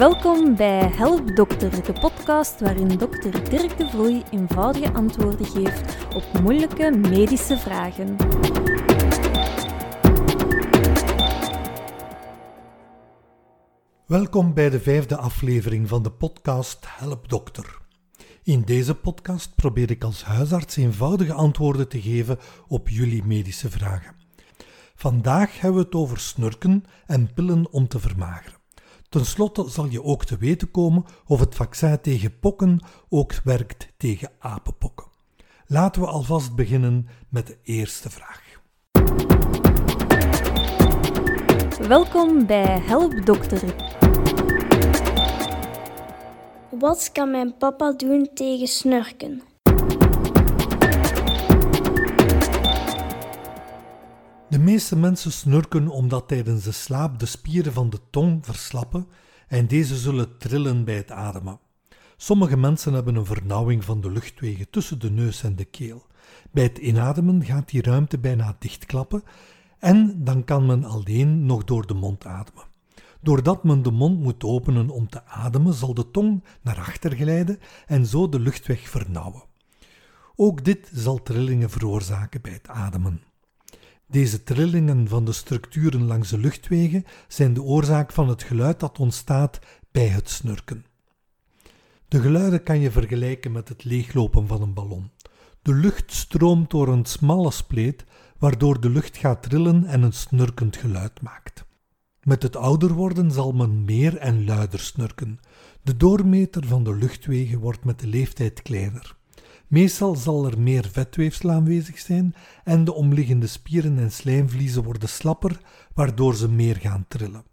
Welkom bij Help Dokter, de podcast waarin dokter Dirk de Vloei eenvoudige antwoorden geeft op moeilijke medische vragen. Welkom bij de vijfde aflevering van de podcast Help Dokter. In deze podcast probeer ik als huisarts eenvoudige antwoorden te geven op jullie medische vragen. Vandaag hebben we het over snurken en pillen om te vermageren. Ten slotte zal je ook te weten komen of het vaccin tegen pokken ook werkt tegen apenpokken. Laten we alvast beginnen met de eerste vraag. Welkom bij Help Dokter. Wat kan mijn papa doen tegen snurken? De meeste mensen snurken omdat tijdens de slaap de spieren van de tong verslappen en deze zullen trillen bij het ademen. Sommige mensen hebben een vernauwing van de luchtwegen tussen de neus en de keel. Bij het inademen gaat die ruimte bijna dichtklappen en dan kan men alleen nog door de mond ademen. Doordat men de mond moet openen om te ademen, zal de tong naar achter glijden en zo de luchtweg vernauwen. Ook dit zal trillingen veroorzaken bij het ademen. Deze trillingen van de structuren langs de luchtwegen zijn de oorzaak van het geluid dat ontstaat bij het snurken. De geluiden kan je vergelijken met het leeglopen van een ballon. De lucht stroomt door een smalle spleet, waardoor de lucht gaat trillen en een snurkend geluid maakt. Met het ouder worden zal men meer en luider snurken. De doormeter van de luchtwegen wordt met de leeftijd kleiner. Meestal zal er meer vetweefsel aanwezig zijn en de omliggende spieren en slijmvliezen worden slapper, waardoor ze meer gaan trillen.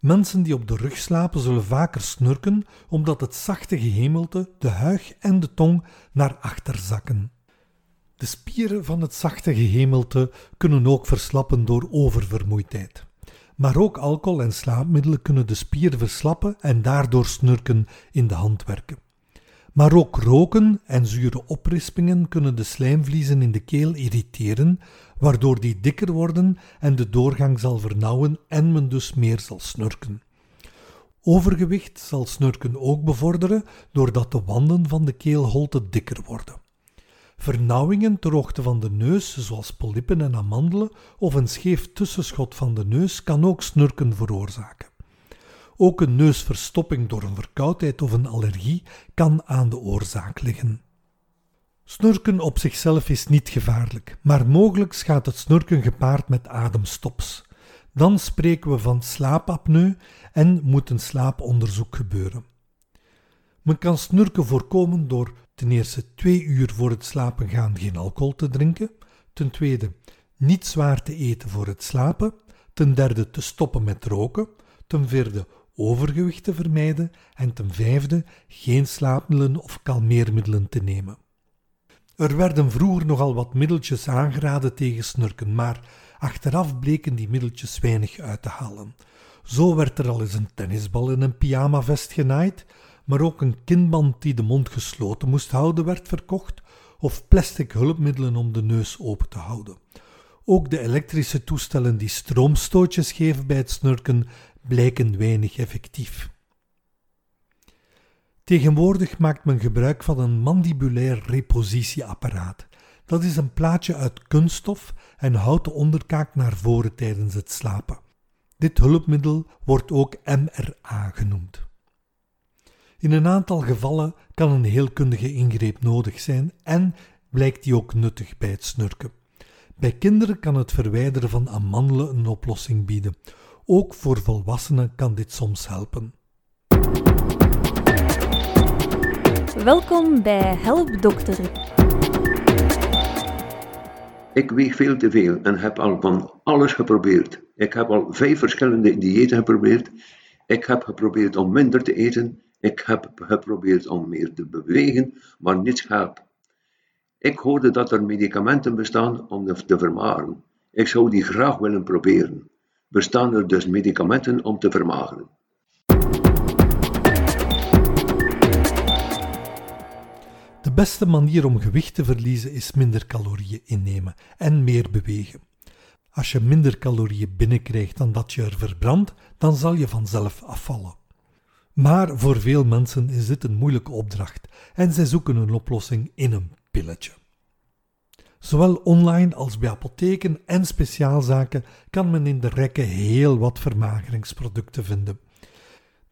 Mensen die op de rug slapen zullen vaker snurken omdat het zachte gehemelte, de huig en de tong naar achter zakken. De spieren van het zachte gehemelte kunnen ook verslappen door oververmoeidheid. Maar ook alcohol en slaapmiddelen kunnen de spieren verslappen en daardoor snurken in de hand werken. Maar ook roken en zure oprispingen kunnen de slijmvliezen in de keel irriteren, waardoor die dikker worden en de doorgang zal vernauwen en men dus meer zal snurken. Overgewicht zal snurken ook bevorderen doordat de wanden van de keelholte dikker worden. Vernauwingen ter hoogte van de neus, zoals polypen en amandelen, of een scheef tussenschot van de neus kan ook snurken veroorzaken. Ook een neusverstopping door een verkoudheid of een allergie kan aan de oorzaak liggen. Snurken op zichzelf is niet gevaarlijk, maar mogelijk gaat het snurken gepaard met ademstops. Dan spreken we van slaapapneu en moet een slaaponderzoek gebeuren. Men kan snurken voorkomen door ten eerste twee uur voor het slapen gaan geen alcohol te drinken, ten tweede niet zwaar te eten voor het slapen, ten derde te stoppen met roken, ten vierde overgewicht te vermijden en ten vijfde geen slaapmiddelen of kalmeermiddelen te nemen. Er werden vroeger nogal wat middeltjes aangeraden tegen snurken, maar achteraf bleken die middeltjes weinig uit te halen. Zo werd er al eens een tennisbal in een pyjamavest genaaid, maar ook een kinband die de mond gesloten moest houden werd verkocht, of plastic hulpmiddelen om de neus open te houden. Ook de elektrische toestellen die stroomstootjes geven bij het snurken blijken weinig effectief. Tegenwoordig maakt men gebruik van een mandibulair repositieapparaat. Dat is een plaatje uit kunststof en houdt de onderkaak naar voren tijdens het slapen. Dit hulpmiddel wordt ook MRA genoemd. In een aantal gevallen kan een heelkundige ingreep nodig zijn en blijkt die ook nuttig bij het snurken. Bij kinderen kan het verwijderen van amandelen een oplossing bieden. Ook voor volwassenen kan dit soms helpen. Welkom bij Help Dokter. Ik weeg veel te veel en heb al van alles geprobeerd. Ik heb al vijf verschillende diëten geprobeerd. Ik heb geprobeerd om minder te eten. Ik heb geprobeerd om meer te bewegen, maar niets helpt. Ik hoorde dat er medicamenten bestaan om te vermageren. Ik zou die graag willen proberen bestaan er dus medicamenten om te vermageren. De beste manier om gewicht te verliezen is minder calorieën innemen en meer bewegen. Als je minder calorieën binnenkrijgt dan dat je er verbrandt, dan zal je vanzelf afvallen. Maar voor veel mensen is dit een moeilijke opdracht en zij zoeken een oplossing in een pilletje. Zowel online als bij apotheken en speciaalzaken kan men in de rekken heel wat vermageringsproducten vinden.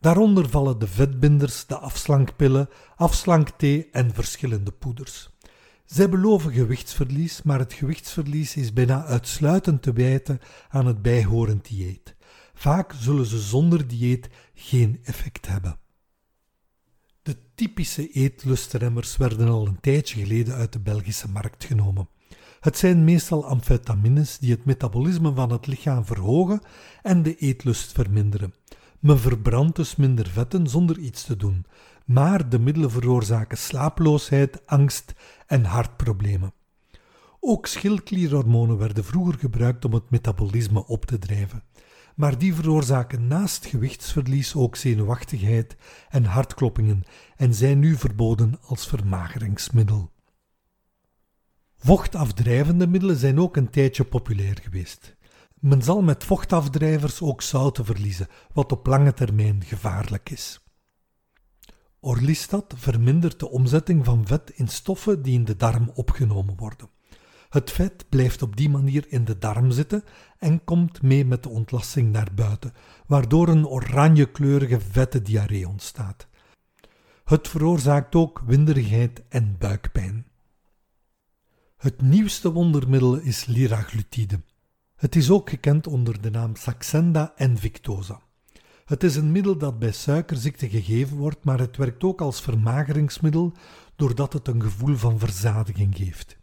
Daaronder vallen de vetbinders, de afslankpillen, afslankthee en verschillende poeders. Zij beloven gewichtsverlies, maar het gewichtsverlies is bijna uitsluitend te wijten aan het bijhorend dieet. Vaak zullen ze zonder dieet geen effect hebben. De typische eetlustremmers werden al een tijdje geleden uit de Belgische markt genomen. Het zijn meestal amfetamines die het metabolisme van het lichaam verhogen en de eetlust verminderen. Men verbrandt dus minder vetten zonder iets te doen, maar de middelen veroorzaken slaaploosheid, angst en hartproblemen. Ook schildklierhormonen werden vroeger gebruikt om het metabolisme op te drijven, maar die veroorzaken naast gewichtsverlies ook zenuwachtigheid en hartkloppingen en zijn nu verboden als vermageringsmiddel. Vochtafdrijvende middelen zijn ook een tijdje populair geweest. Men zal met vochtafdrijvers ook zouten verliezen, wat op lange termijn gevaarlijk is. Orlistat vermindert de omzetting van vet in stoffen die in de darm opgenomen worden. Het vet blijft op die manier in de darm zitten en komt mee met de ontlasting naar buiten, waardoor een oranjekleurige vette diarree ontstaat. Het veroorzaakt ook winderigheid en buikpijn. Het nieuwste wondermiddel is liraglutide. Het is ook gekend onder de naam Saxenda en Victoza. Het is een middel dat bij suikerziekte gegeven wordt, maar het werkt ook als vermageringsmiddel doordat het een gevoel van verzadiging geeft.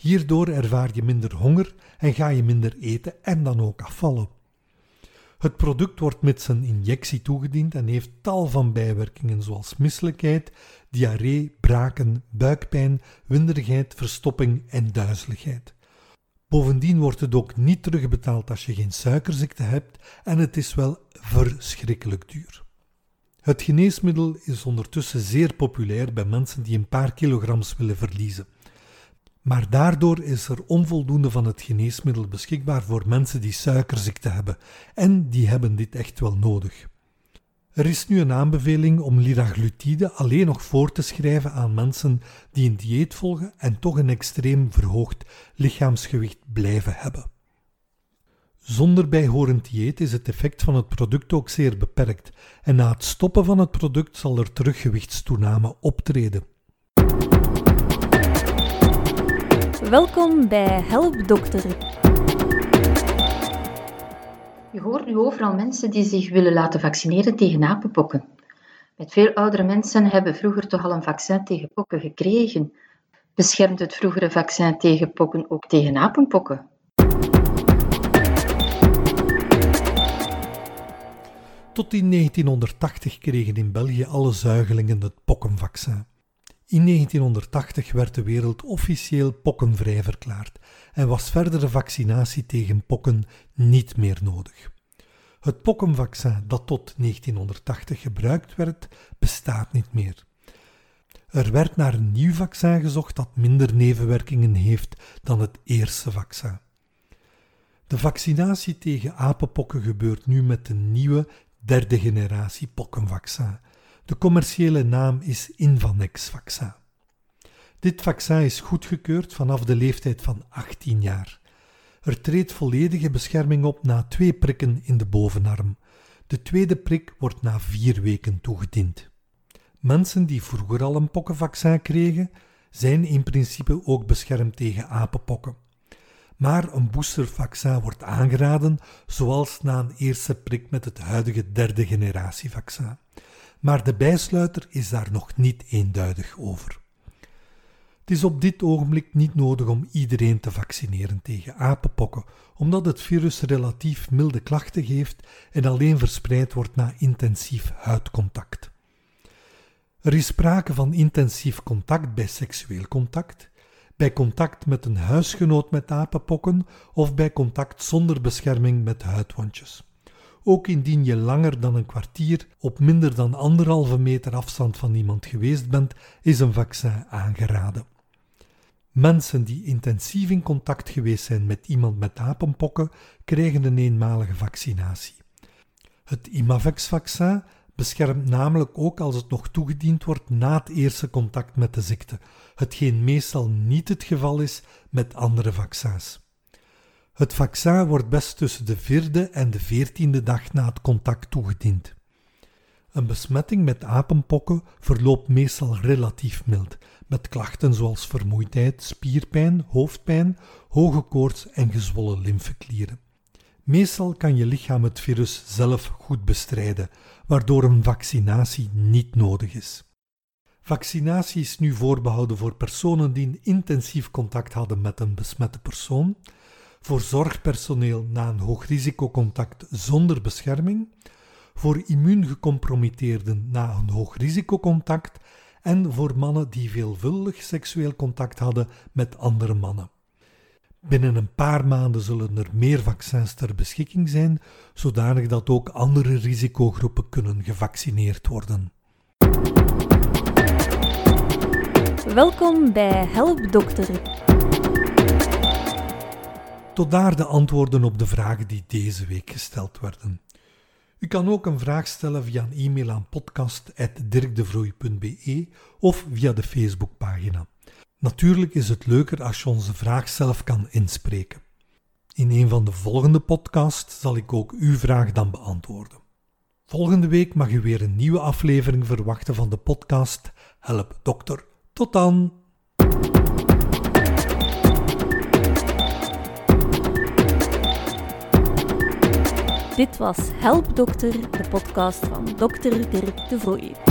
Hierdoor ervaar je minder honger en ga je minder eten en dan ook afvallen. Het product wordt met zijn injectie toegediend en heeft tal van bijwerkingen zoals misselijkheid, diarree, braken, buikpijn, winderigheid, verstopping en duizeligheid. Bovendien wordt het ook niet terugbetaald als je geen suikerziekte hebt en het is wel verschrikkelijk duur. Het geneesmiddel is ondertussen zeer populair bij mensen die een paar kilograms willen verliezen. Maar daardoor is er onvoldoende van het geneesmiddel beschikbaar voor mensen die suikerziekte hebben en die hebben dit echt wel nodig. Er is nu een aanbeveling om liraglutide alleen nog voor te schrijven aan mensen die een dieet volgen en toch een extreem verhoogd lichaamsgewicht blijven hebben. Zonder bijhorend dieet is het effect van het product ook zeer beperkt en na het stoppen van het product zal er teruggewichtstoename optreden. Welkom bij Help Dokter. Je hoort nu overal mensen die zich willen laten vaccineren tegen apenpokken. Met veel oudere mensen hebben vroeger toch al een vaccin tegen pokken gekregen. Beschermt het vroegere vaccin tegen pokken ook tegen apenpokken? Tot in 1980 kregen in België alle zuigelingen het pokkenvaccin. In 1980 werd de wereld officieel pokkenvrij verklaard en was verdere vaccinatie tegen pokken niet meer nodig. Het pokkenvaccin dat tot 1980 gebruikt werd, bestaat niet meer. Er werd naar een nieuw vaccin gezocht dat minder nevenwerkingen heeft dan het eerste vaccin. De vaccinatie tegen apenpokken gebeurt nu met de nieuwe derde generatie pokkenvaccin. De commerciële naam is Invanex-vaccin. Dit vaccin is goedgekeurd vanaf de leeftijd van 18 jaar. Er treedt volledige bescherming op na twee prikken in de bovenarm. De tweede prik wordt na vier weken toegediend. Mensen die vroeger al een pokkenvaccin kregen, zijn in principe ook beschermd tegen apenpokken. Maar een boostervaccin wordt aangeraden, zoals na een eerste prik met het huidige derde generatie vaccin. Maar de bijsluiter is daar nog niet eenduidig over. Het is op dit ogenblik niet nodig om iedereen te vaccineren tegen apenpokken, omdat het virus relatief milde klachten geeft en alleen verspreid wordt na intensief huidcontact. Er is sprake van intensief contact bij seksueel contact, bij contact met een huisgenoot met apenpokken of bij contact zonder bescherming met huidwondjes. Ook indien je langer dan een kwartier op minder dan anderhalve meter afstand van iemand geweest bent, is een vaccin aangeraden. Mensen die intensief in contact geweest zijn met iemand met apenpokken krijgen een eenmalige vaccinatie. Het Imavex-vaccin beschermt namelijk ook als het nog toegediend wordt na het eerste contact met de ziekte, hetgeen meestal niet het geval is met andere vaccins. Het vaccin wordt best tussen de vierde en de veertiende dag na het contact toegediend. Een besmetting met apenpokken verloopt meestal relatief mild, met klachten zoals vermoeidheid, spierpijn, hoofdpijn, hoge koorts en gezwollen lymfeklieren. Meestal kan je lichaam het virus zelf goed bestrijden, waardoor een vaccinatie niet nodig is. Vaccinatie is nu voorbehouden voor personen die intensief contact hadden met een besmette persoon, voor zorgpersoneel na een hoogrisicocontact zonder bescherming, voor immuungecompromitteerden na een hoogrisicocontact en voor mannen die veelvuldig seksueel contact hadden met andere mannen. Binnen een paar maanden zullen er meer vaccins ter beschikking zijn, zodanig dat ook andere risicogroepen kunnen gevaccineerd worden. Welkom bij Help Dokter. Tot daar de antwoorden op de vragen die deze week gesteld werden. U kan ook een vraag stellen via een e-mail aan podcast.dirkdevroei.be of via de Facebookpagina. Natuurlijk is het leuker als je onze vraag zelf kan inspreken. In een van de volgende podcasts zal ik ook uw vraag dan beantwoorden. Volgende week mag u weer een nieuwe aflevering verwachten van de podcast Help Dokter. Tot dan! Dit was Help Dokter, de podcast van Dr. Dirk de Vrooij.